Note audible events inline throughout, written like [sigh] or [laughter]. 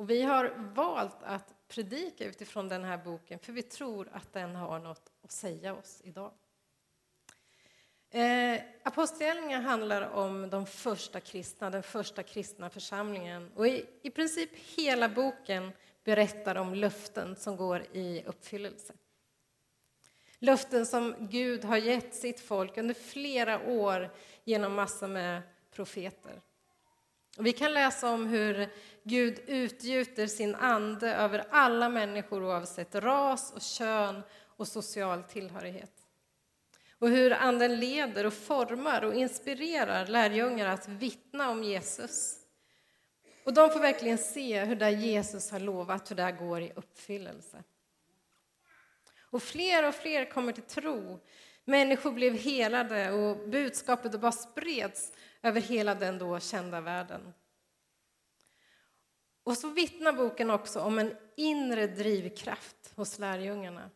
Och vi har valt att predika utifrån den här boken för vi tror att den har något att säga oss idag. Eh, Apostlagärningarna handlar om de första kristna, den första kristna församlingen. Och i, i princip hela boken berättar om löften som går i uppfyllelse. Löften som Gud har gett sitt folk under flera år genom massor med profeter. Och vi kan läsa om hur Gud utgjuter sin ande över alla människor oavsett ras och kön och social tillhörighet. Och hur Anden leder och formar och inspirerar lärjungar att vittna om Jesus. Och de får verkligen se hur det Jesus har lovat, hur det går i uppfyllelse. Och fler och fler kommer till tro. Människor blev helade och budskapet bara spreds över hela den då kända världen. Och så vittnar boken också om en inre drivkraft hos lärjungarna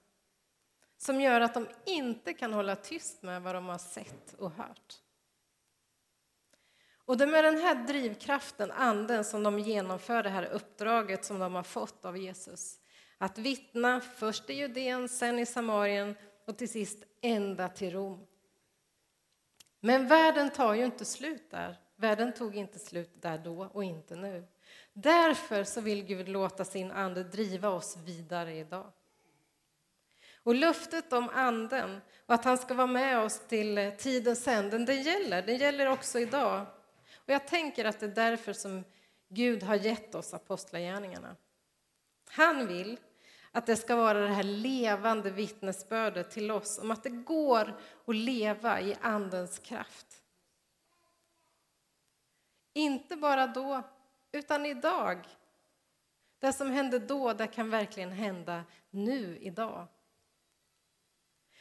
som gör att de inte kan hålla tyst med vad de har sett och hört. Och det är med den här drivkraften, anden, som de genomför det här uppdraget som de har fått av Jesus. Att vittna först i Judeen, sen i Samarien och till sist ända till Rom. Men världen tar ju inte slut där. Världen tog inte slut där då och inte nu. Därför så vill Gud låta sin ande driva oss vidare idag. Och löftet om anden och att han ska vara med oss till tidens änden, det gäller. Det gäller också idag. Och jag tänker att det är därför som Gud har gett oss apostlagärningarna. Han vill att det ska vara det här levande vittnesbördet till oss om att det går att leva i Andens kraft. Inte bara då, utan idag. Det som hände då, det kan verkligen hända nu, idag.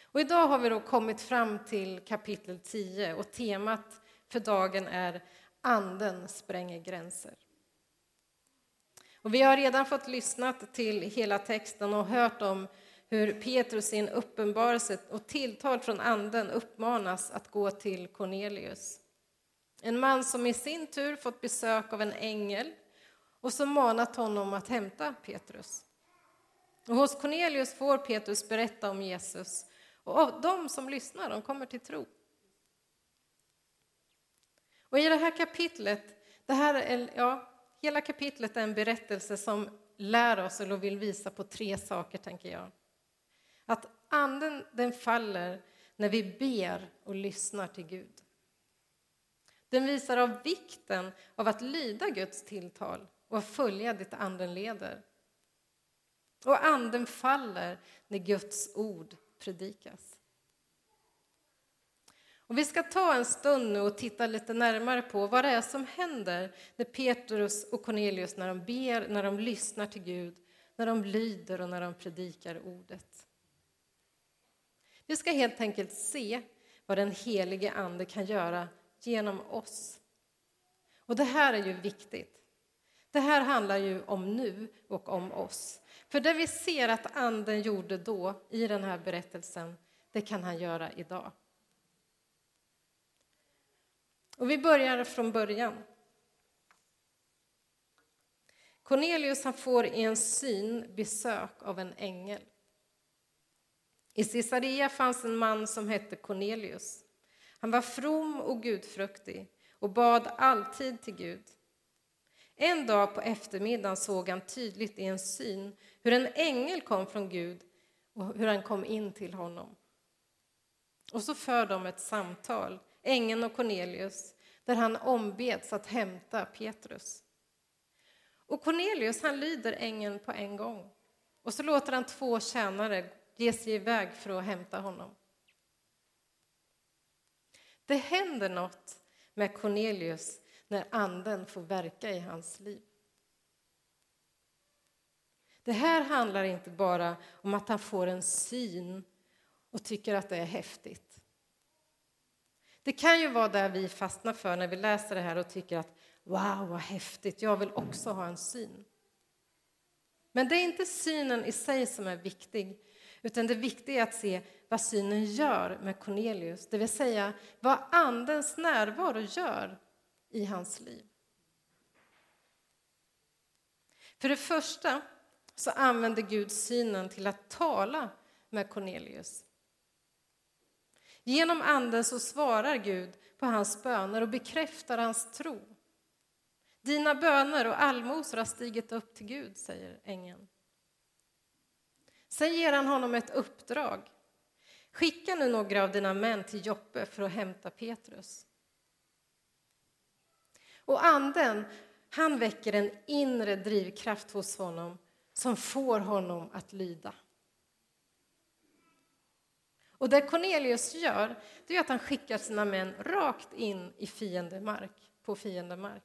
Och idag har vi då kommit fram till kapitel 10 och temat för dagen är Anden spränger gränser. Och vi har redan fått lyssna till hela texten och hört om hur Petrus i en uppenbarelse och tilltal från Anden uppmanas att gå till Cornelius. En man som i sin tur fått besök av en ängel och som manat honom att hämta Petrus. Och hos Cornelius får Petrus berätta om Jesus och de som lyssnar de kommer till tro. Och i det här kapitlet, det här är, ja, hela kapitlet är en berättelse som lär oss eller vill visa på tre saker, tänker jag. Att anden den faller när vi ber och lyssnar till Gud. Den visar av vikten av att lyda Guds tilltal och följa dit anden leder. Och anden faller när Guds ord predikas. Och vi ska ta en stund nu och titta lite närmare på vad det är som händer när Petrus och Cornelius när de ber, när de lyssnar till Gud, när de lyder och när de predikar ordet. Vi ska helt enkelt se vad den helige Ande kan göra genom oss. Och det här är ju viktigt. Det här handlar ju om nu och om oss. För det vi ser att Anden gjorde då i den här berättelsen, det kan han göra idag. Och vi börjar från början. Cornelius han får i en syn besök av en ängel. I Caesarea fanns en man som hette Cornelius. Han var from och gudfruktig och bad alltid till Gud. En dag på eftermiddagen såg han tydligt i en syn hur en ängel kom från Gud och hur han kom in till honom. Och så för de ett samtal, ängeln och Cornelius, där han ombeds att hämta Petrus. Och Cornelius han lyder ängeln på en gång och så låter han två tjänare ge sig iväg för att hämta honom. Det händer något med Cornelius när anden får verka i hans liv. Det här handlar inte bara om att han får en syn och tycker att det är häftigt. Det kan ju vara det vi fastnar för när vi läser det här och tycker att wow, vad häftigt, jag vill också ha en syn. Men det är inte synen i sig som är viktig, utan det viktiga är att se vad synen gör med Cornelius, det vill säga vad Andens närvaro gör i hans liv. För det första så använder Gud synen till att tala med Cornelius. Genom Anden så svarar Gud på hans böner och bekräftar hans tro. Dina böner och allmosor har stigit upp till Gud, säger ängeln. Sen ger han honom ett uppdrag. Skicka nu några av dina män till Joppe för att hämta Petrus. Och anden, han väcker en inre drivkraft hos honom som får honom att lyda. Och det Cornelius gör, det är att han skickar sina män rakt in i fiendemark, på fiendemark.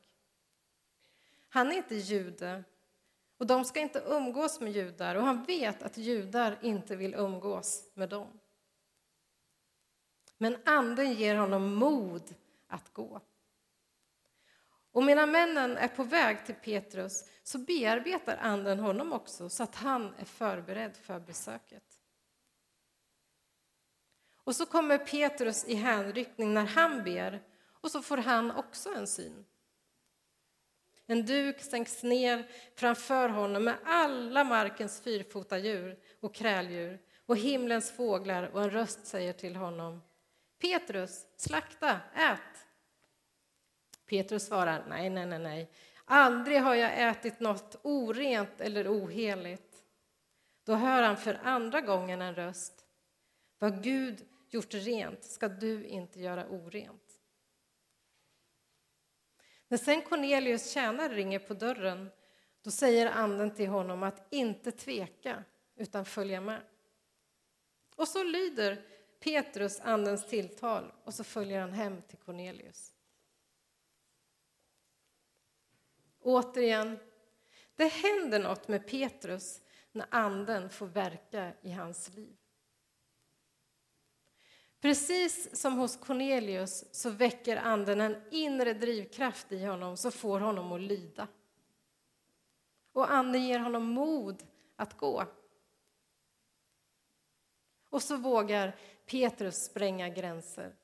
Han är inte jude och de ska inte umgås med judar och han vet att judar inte vill umgås med dem. Men anden ger honom mod att gå. Och medan männen är på väg till Petrus så bearbetar anden honom också så att han är förberedd för besöket. Och så kommer Petrus i hänryckning när han ber och så får han också en syn. En duk sänks ner framför honom med alla markens fyrfota djur och kräldjur och himlens fåglar och en röst säger till honom Petrus, slakta, ät. Petrus svarar nej, nej, nej, nej. Aldrig har jag ätit något orent eller oheligt. Då hör han för andra gången en röst. Vad Gud gjort rent ska du inte göra orent. När sen Cornelius tjänare ringer på dörren då säger anden till honom att inte tveka, utan följa med. Och så lyder Petrus andens tilltal och så följer han hem till Cornelius. Återigen, det händer något med Petrus när anden får verka i hans liv. Precis som hos Cornelius så väcker anden en inre drivkraft i honom som får honom att lyda. Och anden ger honom mod att gå. Och så vågar Petrus spränga gränser.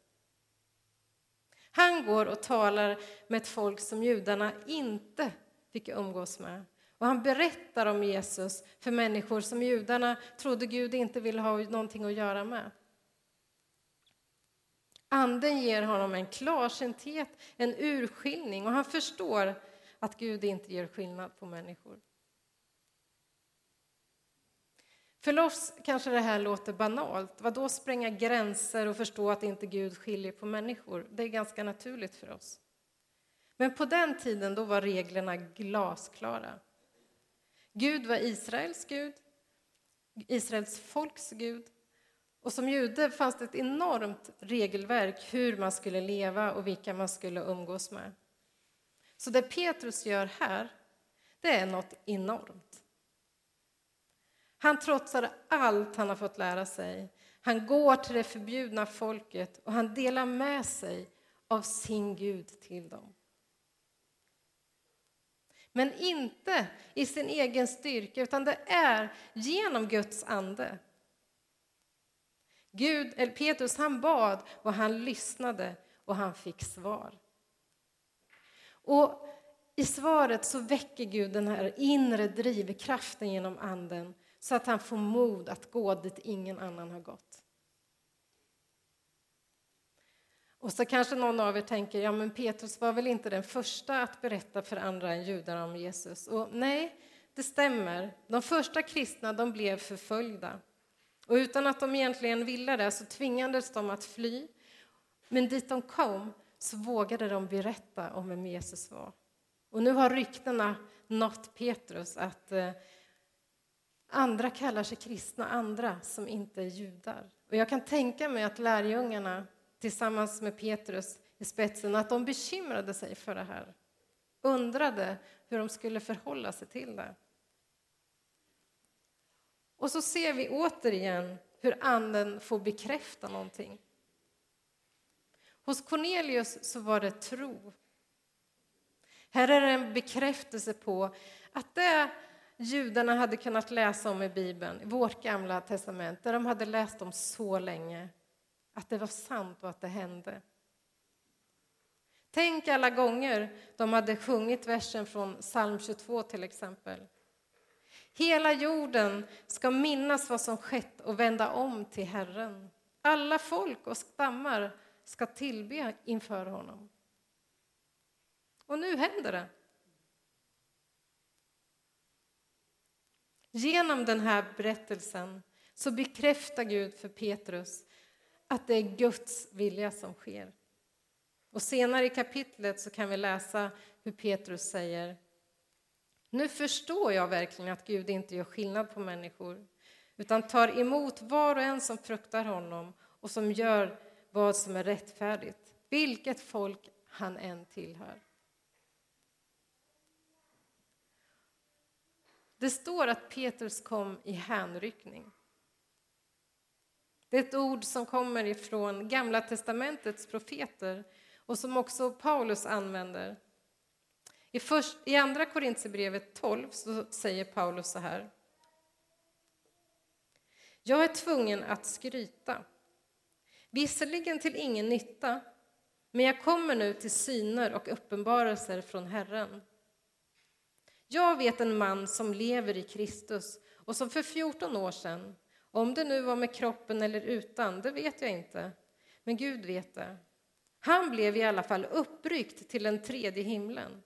Han går och talar med ett folk som judarna inte fick umgås med. Och han berättar om Jesus för människor som judarna trodde Gud inte ville ha någonting att göra med. Anden ger honom en klarsynthet, en urskiljning och han förstår att Gud inte gör skillnad på människor. För oss kanske det här låter banalt. Vad då spränga gränser och förstå att inte Gud skiljer på människor? Det är ganska naturligt för oss. Men på den tiden då var reglerna glasklara. Gud var Israels Gud, Israels folks Gud och som jude fanns det ett enormt regelverk hur man skulle leva och vilka man skulle umgås med. Så det Petrus gör här, det är något enormt. Han trotsar allt han har fått lära sig. Han går till det förbjudna folket och han delar med sig av sin Gud till dem. Men inte i sin egen styrka, utan det är genom Guds ande Gud, eller Petrus han bad och han lyssnade och han fick svar. Och I svaret så väcker Gud den här inre drivkraften genom Anden så att han får mod att gå dit ingen annan har gått. Och så kanske någon av er tänker, ja men Petrus var väl inte den första att berätta för andra än judarna om Jesus? Och nej, det stämmer. De första kristna de blev förföljda. Och utan att de egentligen ville det så tvingades de att fly. Men dit de kom så vågade de berätta om vem Jesus var. Och nu har ryktena nått Petrus att eh, andra kallar sig kristna, andra som inte är judar. Och jag kan tänka mig att lärjungarna tillsammans med Petrus i spetsen, att de bekymrade sig för det här. Undrade hur de skulle förhålla sig till det. Och så ser vi återigen hur anden får bekräfta någonting. Hos Cornelius så var det tro. Här är det en bekräftelse på att det judarna hade kunnat läsa om i Bibeln, i vårt gamla testament, där de hade läst om så länge, att det var sant och att det hände. Tänk alla gånger de hade sjungit versen från psalm 22 till exempel. Hela jorden ska minnas vad som skett och vända om till Herren. Alla folk och stammar ska tillbe inför honom. Och nu händer det. Genom den här berättelsen så bekräftar Gud för Petrus att det är Guds vilja som sker. Och senare i kapitlet så kan vi läsa hur Petrus säger nu förstår jag verkligen att Gud inte gör skillnad på människor utan tar emot var och en som fruktar honom och som gör vad som är rättfärdigt, vilket folk han än tillhör. Det står att Petrus kom i hänryckning. Det är ett ord som kommer ifrån Gamla testamentets profeter och som också Paulus använder. I, först, i Andra Korintierbrevet 12 så säger Paulus så här. Jag är tvungen att skryta, visserligen till ingen nytta men jag kommer nu till syner och uppenbarelser från Herren. Jag vet en man som lever i Kristus och som för 14 år sedan, om det nu var med kroppen eller utan, det vet jag inte, men Gud vet det. Han blev i alla fall uppryckt till den tredje himlen.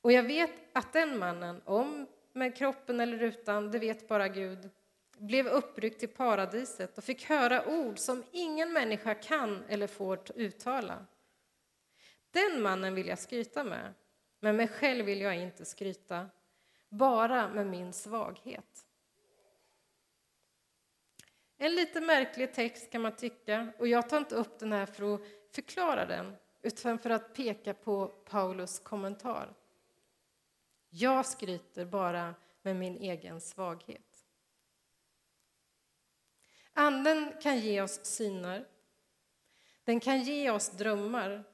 Och jag vet att den mannen, om med kroppen eller utan, det vet bara Gud, blev uppryckt till paradiset och fick höra ord som ingen människa kan eller får uttala. Den mannen vill jag skryta med, men mig själv vill jag inte skryta, bara med min svaghet. En lite märklig text kan man tycka, och jag tar inte upp den här för att förklara den, utan för att peka på Paulus kommentar. Jag skryter bara med min egen svaghet. Anden kan ge oss syner. Den kan ge oss drömmar.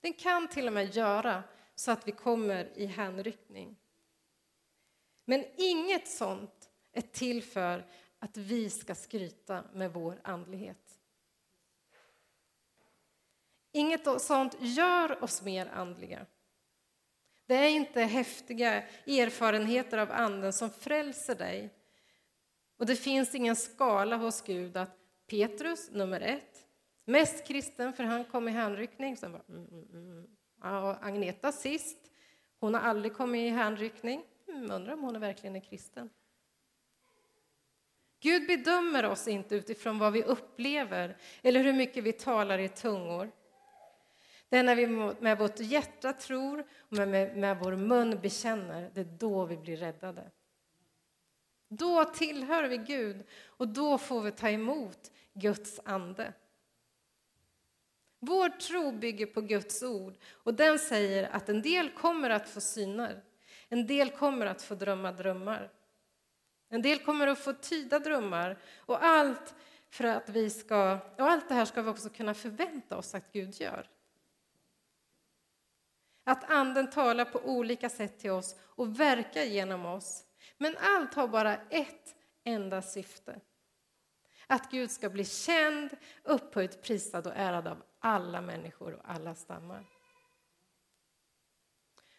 Den kan till och med göra så att vi kommer i hänryckning. Men inget sånt är till för att vi ska skryta med vår andlighet. Inget sånt gör oss mer andliga. Det är inte häftiga erfarenheter av Anden som frälser dig. Och det finns ingen skala hos Gud att Petrus, nummer ett, mest kristen för han kom i hänryckning. Sen bara, mm, mm, mm. mm. Ja, Agneta sist, hon har aldrig kommit i hänryckning. Mm, undrar om hon är verkligen är kristen. Gud bedömer oss inte utifrån vad vi upplever eller hur mycket vi talar i tungor. Det är när vi med vårt hjärta tror och med, med, med vår mun bekänner, det är då vi blir räddade. Då tillhör vi Gud och då får vi ta emot Guds ande. Vår tro bygger på Guds ord och den säger att en del kommer att få syner, en del kommer att få drömma drömmar. En del kommer att få tyda drömmar och allt för att vi ska, och allt det här ska vi också kunna förvänta oss att Gud gör. Att Anden talar på olika sätt till oss och verkar genom oss. Men allt har bara ett enda syfte. Att Gud ska bli känd, upphöjt prisad och ärad av alla människor och alla stammar.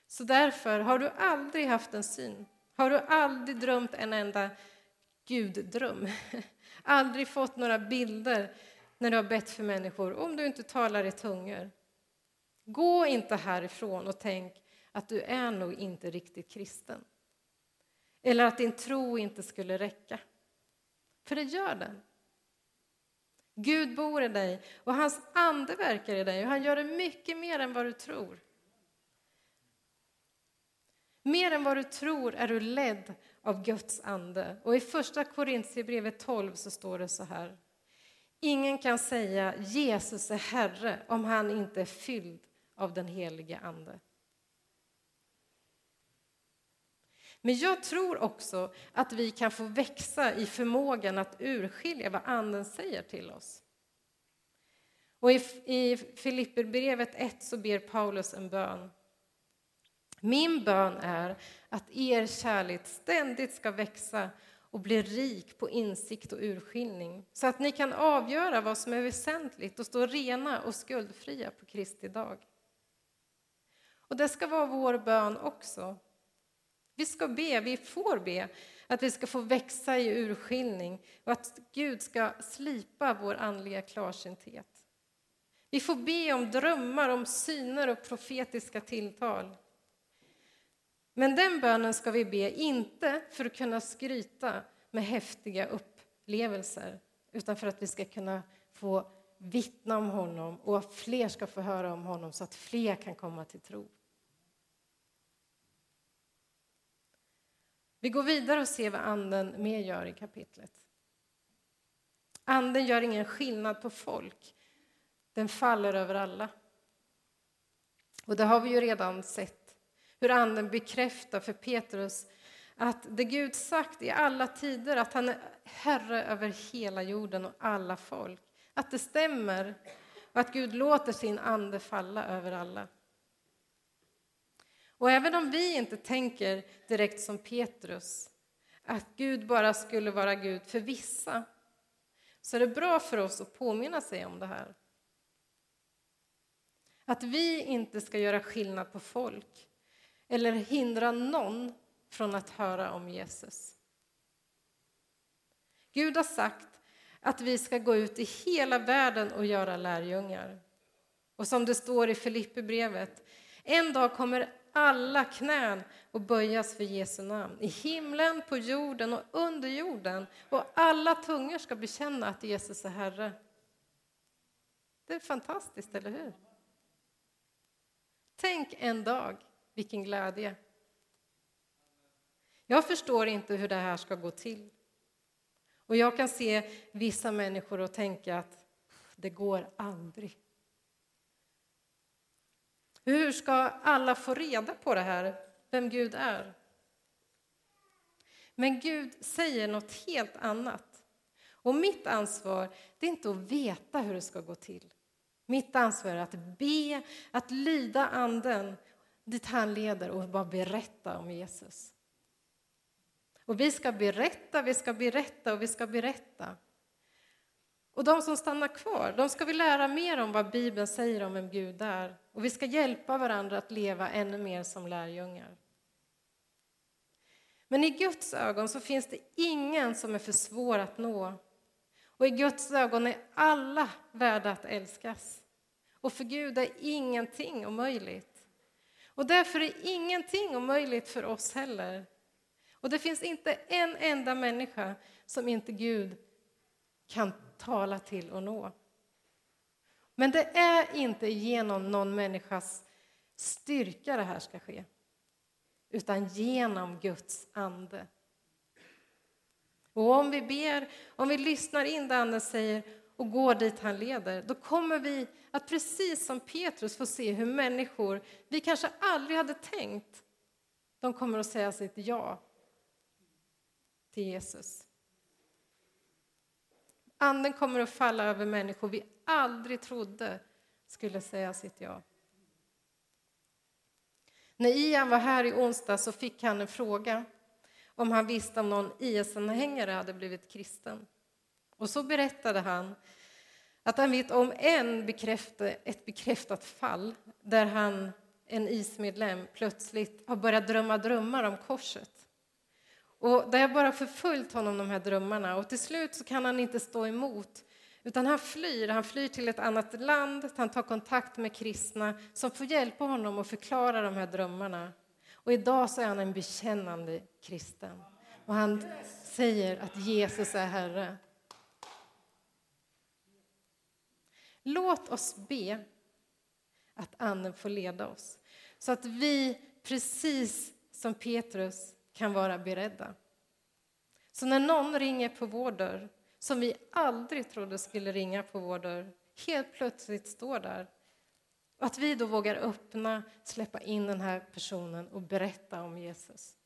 Så därför, har du aldrig haft en syn, har du aldrig drömt en enda guddröm, [laughs] aldrig fått några bilder när du har bett för människor, om du inte talar i tungor, gå inte härifrån och tänk att du är nog inte riktigt kristen. Eller att din tro inte skulle räcka. För det gör den. Gud bor i dig och hans ande verkar i dig och han gör det mycket mer än vad du tror. Mer än vad du tror är du ledd av Guds ande. Och i första Korintierbrevet 12 så står det så här. Ingen kan säga Jesus är Herre om han inte är fylld av den helige Ande. Men jag tror också att vi kan få växa i förmågan att urskilja vad Anden säger till oss. Och I, i Filipperbrevet 1 så ber Paulus en bön. Min bön är att er kärlek ständigt ska växa och bli rik på insikt och urskiljning så att ni kan avgöra vad som är väsentligt och stå rena och skuldfria på Kristi dag. Och det ska vara vår bön också Vi ska be, vi får be, att vi ska få växa i urskiljning och att Gud ska slipa vår andliga klarsynthet. Vi får be om drömmar, om syner och profetiska tilltal. Men den bönen ska vi be, inte för att kunna skryta med häftiga upplevelser utan för att vi ska kunna få vittna om honom och att fler ska få höra om honom så att fler kan komma till tro. Vi går vidare och ser vad Anden mer gör i kapitlet. Anden gör ingen skillnad på folk. Den faller över alla. Och det har vi ju redan sett, hur Anden bekräftar för Petrus att det Gud sagt i alla tider, att han är herre över hela jorden och alla folk, att det stämmer och att Gud låter sin ande falla över alla. Och även om vi inte tänker direkt som Petrus, att Gud bara skulle vara Gud för vissa, så är det bra för oss att påminna sig om det här. Att vi inte ska göra skillnad på folk eller hindra någon från att höra om Jesus. Gud har sagt att vi ska gå ut i hela världen och göra lärjungar. Och som det står i Filipperbrevet, en dag kommer alla knän och böjas för Jesu namn. I himlen, på jorden och under jorden. Och alla tungor ska bekänna att Jesus är Herre. Det är fantastiskt, eller hur? Tänk en dag, vilken glädje. Jag förstår inte hur det här ska gå till. Och jag kan se vissa människor och tänka att det går aldrig. Hur ska alla få reda på det här, vem Gud är? Men Gud säger något helt annat. Och mitt ansvar det är inte att veta hur det ska gå till. Mitt ansvar är att be, att lyda Anden dit han leder och bara berätta om Jesus. Och vi ska berätta, vi ska berätta och vi ska berätta. Och de som stannar kvar, de ska vi lära mer om vad Bibeln säger om vem Gud är. Och vi ska hjälpa varandra att leva ännu mer som lärjungar. Men i Guds ögon så finns det ingen som är för svår att nå. Och i Guds ögon är alla värda att älskas. Och för Gud är ingenting omöjligt. Och därför är ingenting omöjligt för oss heller. Och det finns inte en enda människa som inte Gud kan tala till och nå. Men det är inte genom någon människas styrka det här ska ske, utan genom Guds ande. Och om vi ber, om vi lyssnar in det Anden säger och går dit han leder, då kommer vi att precis som Petrus få se hur människor vi kanske aldrig hade tänkt, de kommer att säga sitt ja till Jesus. Anden kommer att falla över människor vi aldrig trodde skulle säga sitt ja. När Ian var här i onsdag så fick han en fråga om han visste om någon IS-anhängare hade blivit kristen. Och så berättade han att han vet om en bekräfta, ett bekräftat fall där han, en IS-medlem plötsligt har börjat drömma drömmar om korset. Och det har bara förföljt honom, de här drömmarna. Och till slut så kan han inte stå emot. Utan han flyr, han flyr till ett annat land, han tar kontakt med kristna som får hjälpa honom att förklara de här drömmarna. Och idag så är han en bekännande kristen. Och han säger att Jesus är Herre. Låt oss be att Anden får leda oss så att vi, precis som Petrus, kan vara beredda. Så när någon ringer på vår dörr, som vi aldrig trodde skulle ringa på vår dörr, helt plötsligt står där, att vi då vågar öppna, släppa in den här personen och berätta om Jesus.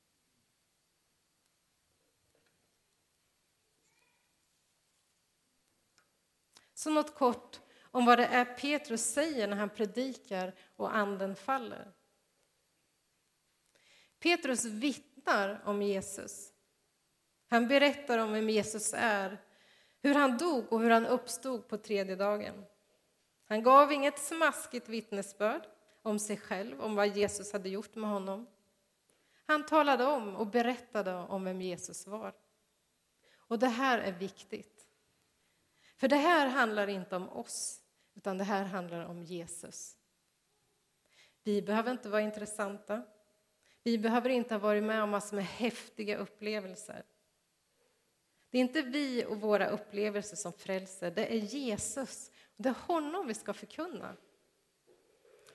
Så något kort om vad det är Petrus säger när han predikar och anden faller. Petrus vittnar berättar om Jesus. Han berättar om vem Jesus är, hur han dog och hur han uppstod på tredje dagen. Han gav inget smaskigt vittnesbörd om sig själv, om vad Jesus hade gjort med honom. Han talade om och berättade om vem Jesus var. Och det här är viktigt. För det här handlar inte om oss, utan det här handlar om Jesus. Vi behöver inte vara intressanta. Vi behöver inte ha varit med om massor med häftiga upplevelser. Det är inte vi och våra upplevelser som frälser, det är Jesus. Det är honom vi ska förkunna.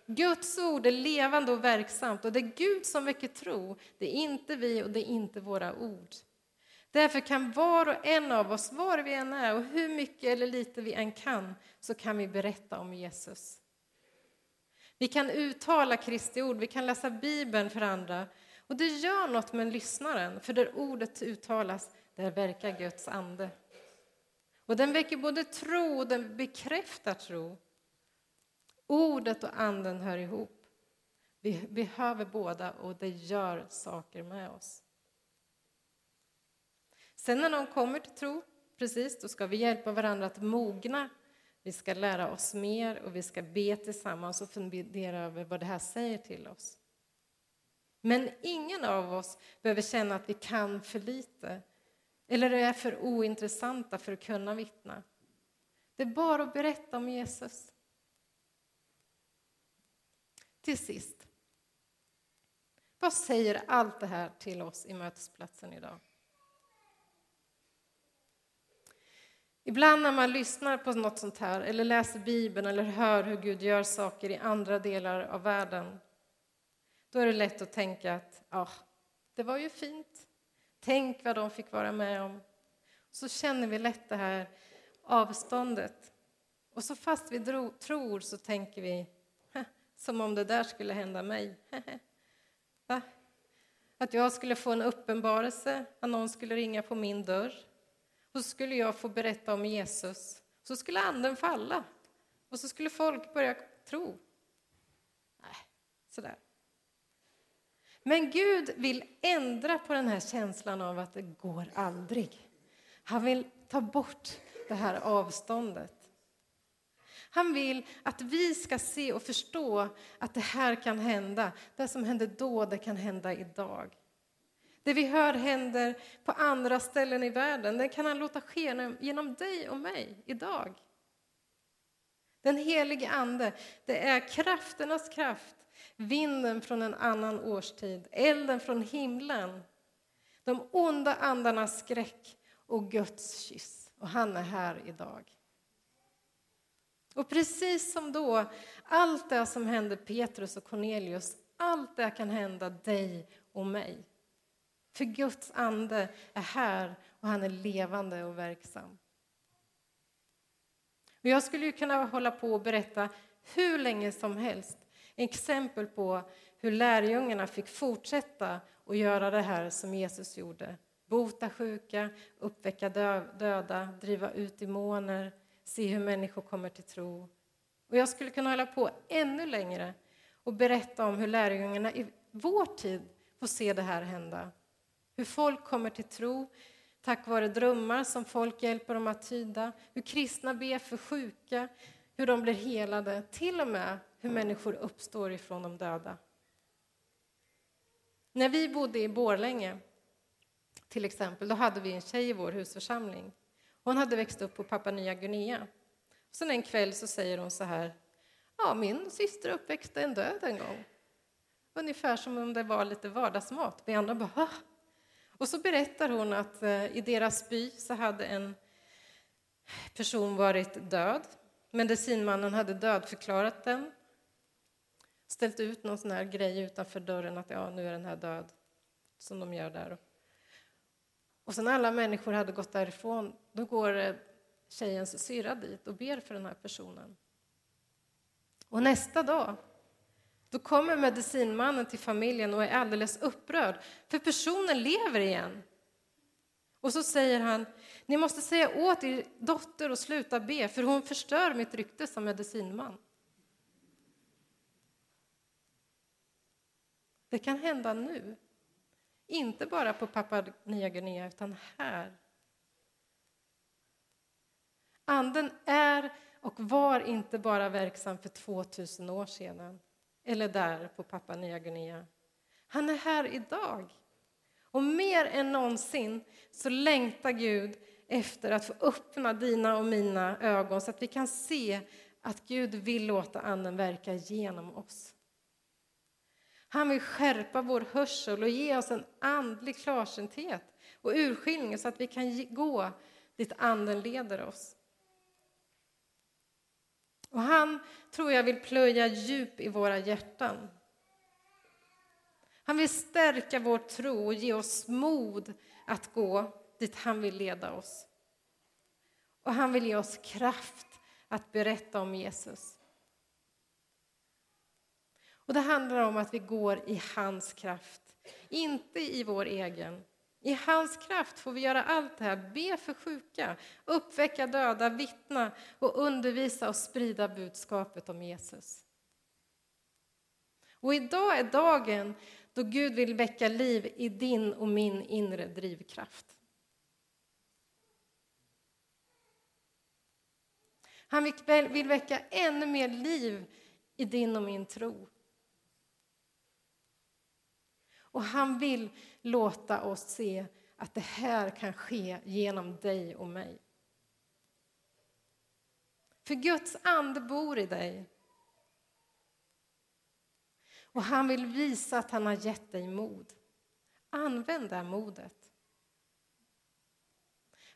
Guds ord är levande och verksamt och det är Gud som väcker tro. Det är inte vi och det är inte våra ord. Därför kan var och en av oss, var vi än är och hur mycket eller lite vi än kan, så kan vi berätta om Jesus. Vi kan uttala Kristi ord, vi kan läsa Bibeln för andra. Och det gör något med lyssnaren, för där ordet uttalas, där verkar Guds ande. Och den väcker både tro och den bekräftar tro. Ordet och anden hör ihop. Vi behöver båda och det gör saker med oss. Sen när någon kommer till tro, precis, då ska vi hjälpa varandra att mogna. Vi ska lära oss mer och vi ska be tillsammans och fundera över vad det här säger till oss. Men ingen av oss behöver känna att vi kan för lite eller är för ointressanta för att kunna vittna. Det är bara att berätta om Jesus. Till sist. Vad säger allt det här till oss i mötesplatsen idag? Ibland när man lyssnar på något sånt här, eller läser Bibeln eller hör hur Gud gör saker i andra delar av världen, då är det lätt att tänka att ah, det var ju fint. Tänk vad de fick vara med om. Så känner vi lätt det här avståndet. Och så fast vi tror så tänker vi som om det där skulle hända mig. [laughs] Att jag skulle få en uppenbarelse, att någon skulle ringa på min dörr. Och så skulle jag få berätta om Jesus. Så skulle anden falla. Och så skulle folk börja tro. Nej, sådär. Men Gud vill ändra på den här känslan av att det går aldrig. Han vill ta bort det här avståndet. Han vill att vi ska se och förstå att det här kan hända. Det som hände då, det kan hända idag. Det vi hör händer på andra ställen i världen, det kan han låta ske genom dig och mig idag. Den helige Ande, det är krafternas kraft, vinden från en annan årstid, elden från himlen, de onda andarnas skräck och Guds kyss. Och han är här idag. Och precis som då, allt det som hände Petrus och Cornelius, allt det kan hända dig och mig. För Guds ande är här och han är levande och verksam. Och jag skulle ju kunna hålla på och berätta hur länge som helst exempel på hur lärjungarna fick fortsätta att göra det här som Jesus gjorde. Bota sjuka, uppväcka döda, driva ut demoner, se hur människor kommer till tro. Och jag skulle kunna hålla på ännu längre och berätta om hur lärjungarna i vår tid får se det här hända. Hur folk kommer till tro tack vare drömmar som folk hjälper dem att tyda. Hur kristna ber för sjuka, hur de blir helade. Till och med hur människor uppstår ifrån de döda. När vi bodde i Borlänge, till exempel, då hade vi en tjej i vår husförsamling. Hon hade växt upp på Papua Nya Guinea. Sen en kväll så säger hon så här. Ja, min syster uppväxte en död en gång. Ungefär som om det var lite vardagsmat. Vi andra bara, Hah! Och så berättar hon att eh, i deras by så hade en person varit död. Medicinmannen hade dödförklarat den. Ställt ut någon sån här grej utanför dörren att ja, nu är den här död. Som de gör där. Och sen alla människor hade gått därifrån, då går eh, tjejens syrra dit och ber för den här personen. Och nästa dag då kommer medicinmannen till familjen och är alldeles upprörd, för personen lever igen. Och så säger han, ni måste säga åt er dotter att sluta be, för hon förstör mitt rykte som medicinman. Det kan hända nu. Inte bara på Papua Nya Guinea, utan här. Anden är och var inte bara verksam för 2000 år sedan eller där på Papua Nya Guinea. Han är här idag. Och mer än någonsin så längtar Gud efter att få öppna dina och mina ögon så att vi kan se att Gud vill låta Anden verka genom oss. Han vill skärpa vår hörsel och ge oss en andlig klarsynthet och urskiljning så att vi kan gå dit Anden leder oss. Och han, tror jag, vill plöja djup i våra hjärtan. Han vill stärka vår tro och ge oss mod att gå dit han vill leda oss. Och han vill ge oss kraft att berätta om Jesus. Och Det handlar om att vi går i hans kraft, inte i vår egen. I hans kraft får vi göra allt det här, be för sjuka, uppväcka döda, vittna och undervisa och sprida budskapet om Jesus. Och idag är dagen då Gud vill väcka liv i din och min inre drivkraft. Han vill väcka ännu mer liv i din och min tro. Och han vill låta oss se att det här kan ske genom dig och mig. För Guds ande bor i dig. Och han vill visa att han har gett dig mod. Använd det modet.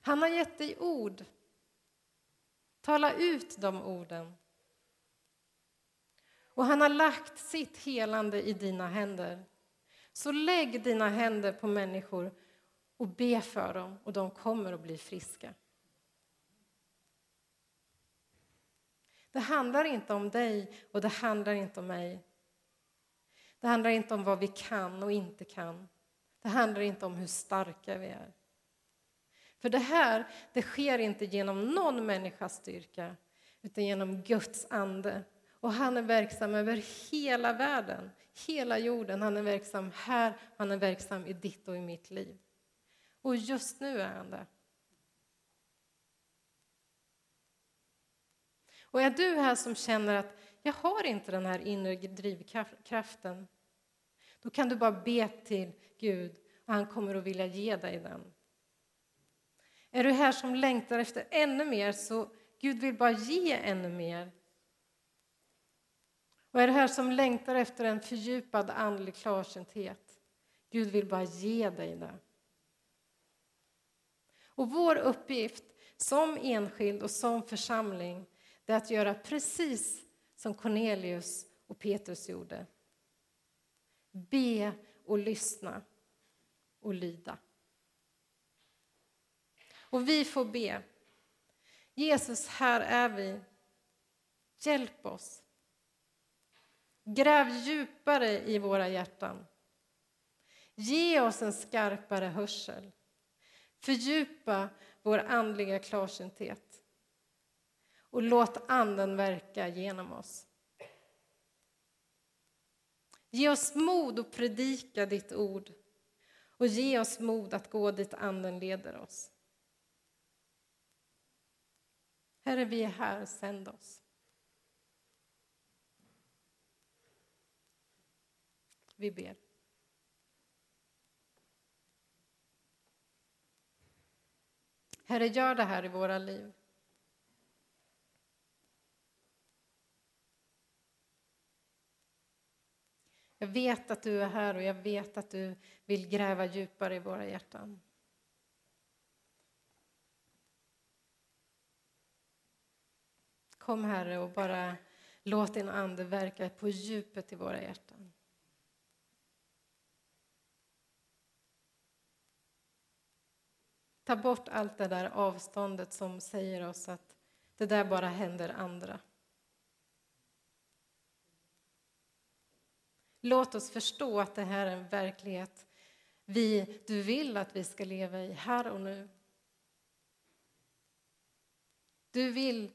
Han har gett dig ord. Tala ut de orden. Och han har lagt sitt helande i dina händer. Så lägg dina händer på människor och be för dem och de kommer att bli friska. Det handlar inte om dig och det handlar inte om mig. Det handlar inte om vad vi kan och inte kan. Det handlar inte om hur starka vi är. För det här det sker inte genom någon människas styrka utan genom Guds ande. Och han är verksam över hela världen, hela jorden. Han är verksam här, han är verksam i ditt och i mitt liv. Och just nu är han det. Och är du här som känner att jag har inte den här inre drivkraften, då kan du bara be till Gud och han kommer att vilja ge dig den. Är du här som längtar efter ännu mer så Gud vill bara ge ännu mer. Och är det här som längtar efter en fördjupad andlig klarsynthet Gud vill bara ge dig det. Och vår uppgift som enskild och som församling är att göra precis som Cornelius och Petrus gjorde. Be och lyssna och lyda. Och vi får be. Jesus, här är vi. Hjälp oss. Gräv djupare i våra hjärtan. Ge oss en skarpare hörsel. Fördjupa vår andliga klarsynthet. Och låt Anden verka genom oss. Ge oss mod att predika ditt ord och ge oss mod att gå dit Anden leder oss. Herre, vi är här, sänd oss. Vi ber. Herre, gör det här i våra liv. Jag vet att du är här och jag vet att du vill gräva djupare i våra hjärtan. Kom Herre och bara låt din ande verka på djupet i våra hjärtan. Ta bort allt det där avståndet som säger oss att det där bara händer andra. Låt oss förstå att det här är en verklighet vi, du vill att vi ska leva i här och nu. Du vill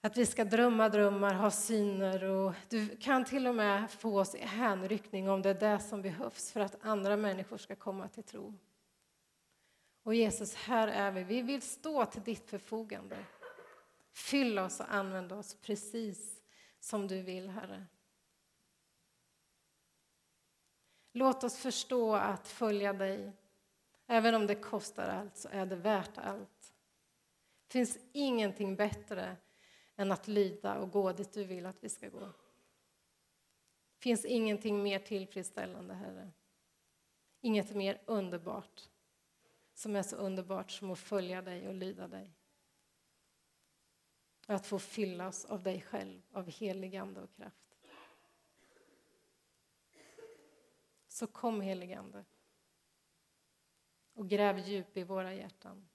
att vi ska drömma drömmar, ha syner och du kan till och med få oss i hänryckning om det är det som behövs för att andra människor ska komma till tro. Och Jesus, här är vi. Vi vill stå till ditt förfogande. Fyll oss och använd oss precis som du vill, Herre. Låt oss förstå att följa dig. Även om det kostar allt så är det värt allt. Det finns ingenting bättre än att lyda och gå dit du vill att vi ska gå. Det finns ingenting mer tillfredsställande, Herre. Inget mer underbart som är så underbart som att följa dig och lyda dig. Och att få fyllas av dig själv, av helig ande och kraft. Så kom heligande och gräv djup i våra hjärtan.